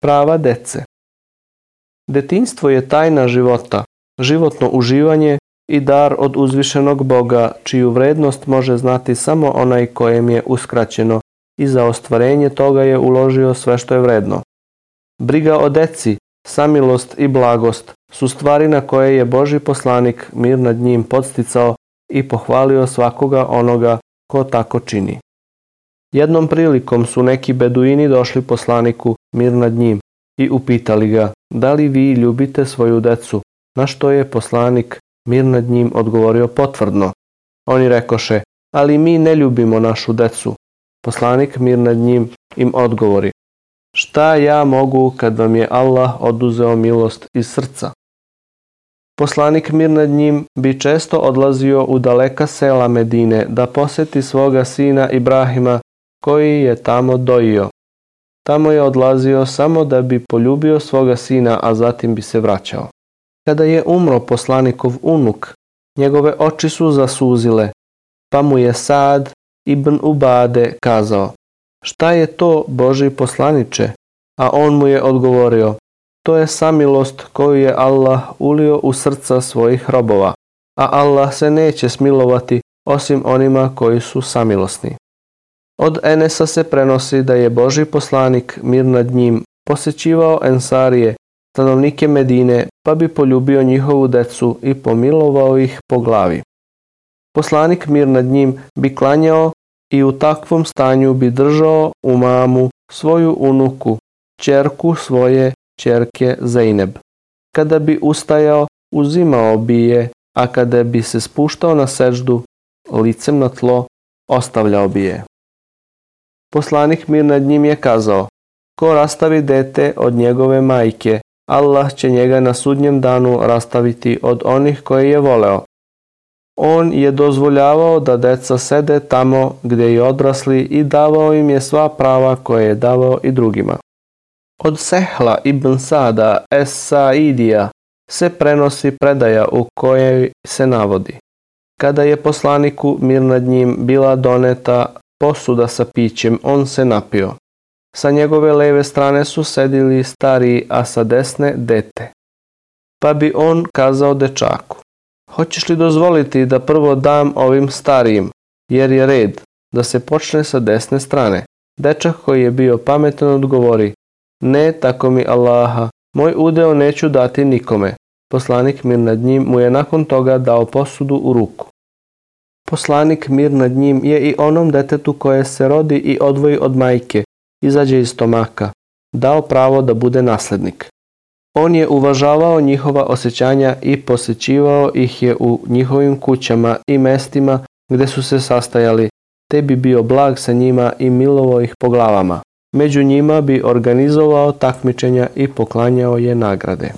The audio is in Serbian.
Prava dece Detinstvo je tajna života, životno uživanje i dar od uzvišenog Boga, čiju vrednost može znati samo onaj kojem je uskraćeno i za ostvarenje toga je uložio sve što je vredno. Briga o deci, samilost i blagost su stvari na koje je Boži poslanik mir nad njim podsticao i pohvalio svakoga onoga ko tako čini. Jednom prilikom su neki beduini došli poslaniku mir nad njim i upitali ga da li vi ljubite svoju decu, na što je poslanik mir nad njim odgovorio potvrdno. Oni rekoše, ali mi ne ljubimo našu decu. Poslanik mir nad njim im odgovori, šta ja mogu kad vam je Allah oduzeo milost iz srca? Poslanik mir nad njim bi često odlazio u daleka sela Medine da poseti svoga sina Ibrahima koji je tamo doio. Tamo je odlazio samo da bi poljubio svoga sina, a zatim bi se vraćao. Kada je umro poslanikov unuk, njegove oči su zasuzile, pa mu je Sad ibn Ubade kazao, šta je to Boži poslaniče? A on mu je odgovorio, to je samilost koju je Allah ulio u srca svojih robova, a Allah se neće smilovati osim onima koji su samilosni. Od Enesa se prenosi da je Boži poslanik mir nad njim posećivao Ensarije, stanovnike Medine, pa bi poljubio njihovu decu i pomilovao ih po glavi. Poslanik mir nad njim bi klanjao i u takvom stanju bi držao u mamu svoju unuku, čerku svoje čerke Zaineb. Kada bi ustajao, uzimao bi je, a kada bi se spuštao na seždu, licem na tlo, ostavljao bi je. Poslanik mir nad njim je kazao, ko rastavi dete od njegove majke, Allah će njega na sudnjem danu rastaviti od onih koje je voleo. On je dozvoljavao da deca sede tamo gde i odrasli i davao im je sva prava koje je davao i drugima. Od Sehla ibn Sada es Saidija se prenosi predaja u kojoj se navodi. Kada je poslaniku mir nad njim bila doneta posuda sa pićem, on se napio. Sa njegove leve strane su sedili stariji, a sa desne dete. Pa bi on kazao dečaku, hoćeš li dozvoliti da prvo dam ovim starijim, jer je red da se počne sa desne strane. Dečak koji je bio pametan odgovori, ne tako mi Allaha, moj udeo neću dati nikome. Poslanik mir nad njim mu je nakon toga dao posudu u ruku. Poslanik mir nad njim je i onom detetu koje se rodi i odvoji od majke, izađe iz stomaka, dao pravo da bude naslednik. On je uvažavao njihova osjećanja i posećivao ih je u njihovim kućama i mestima gde su se sastajali, te bi bio blag sa njima i milovao ih po glavama. Među njima bi organizovao takmičenja i poklanjao je nagrade.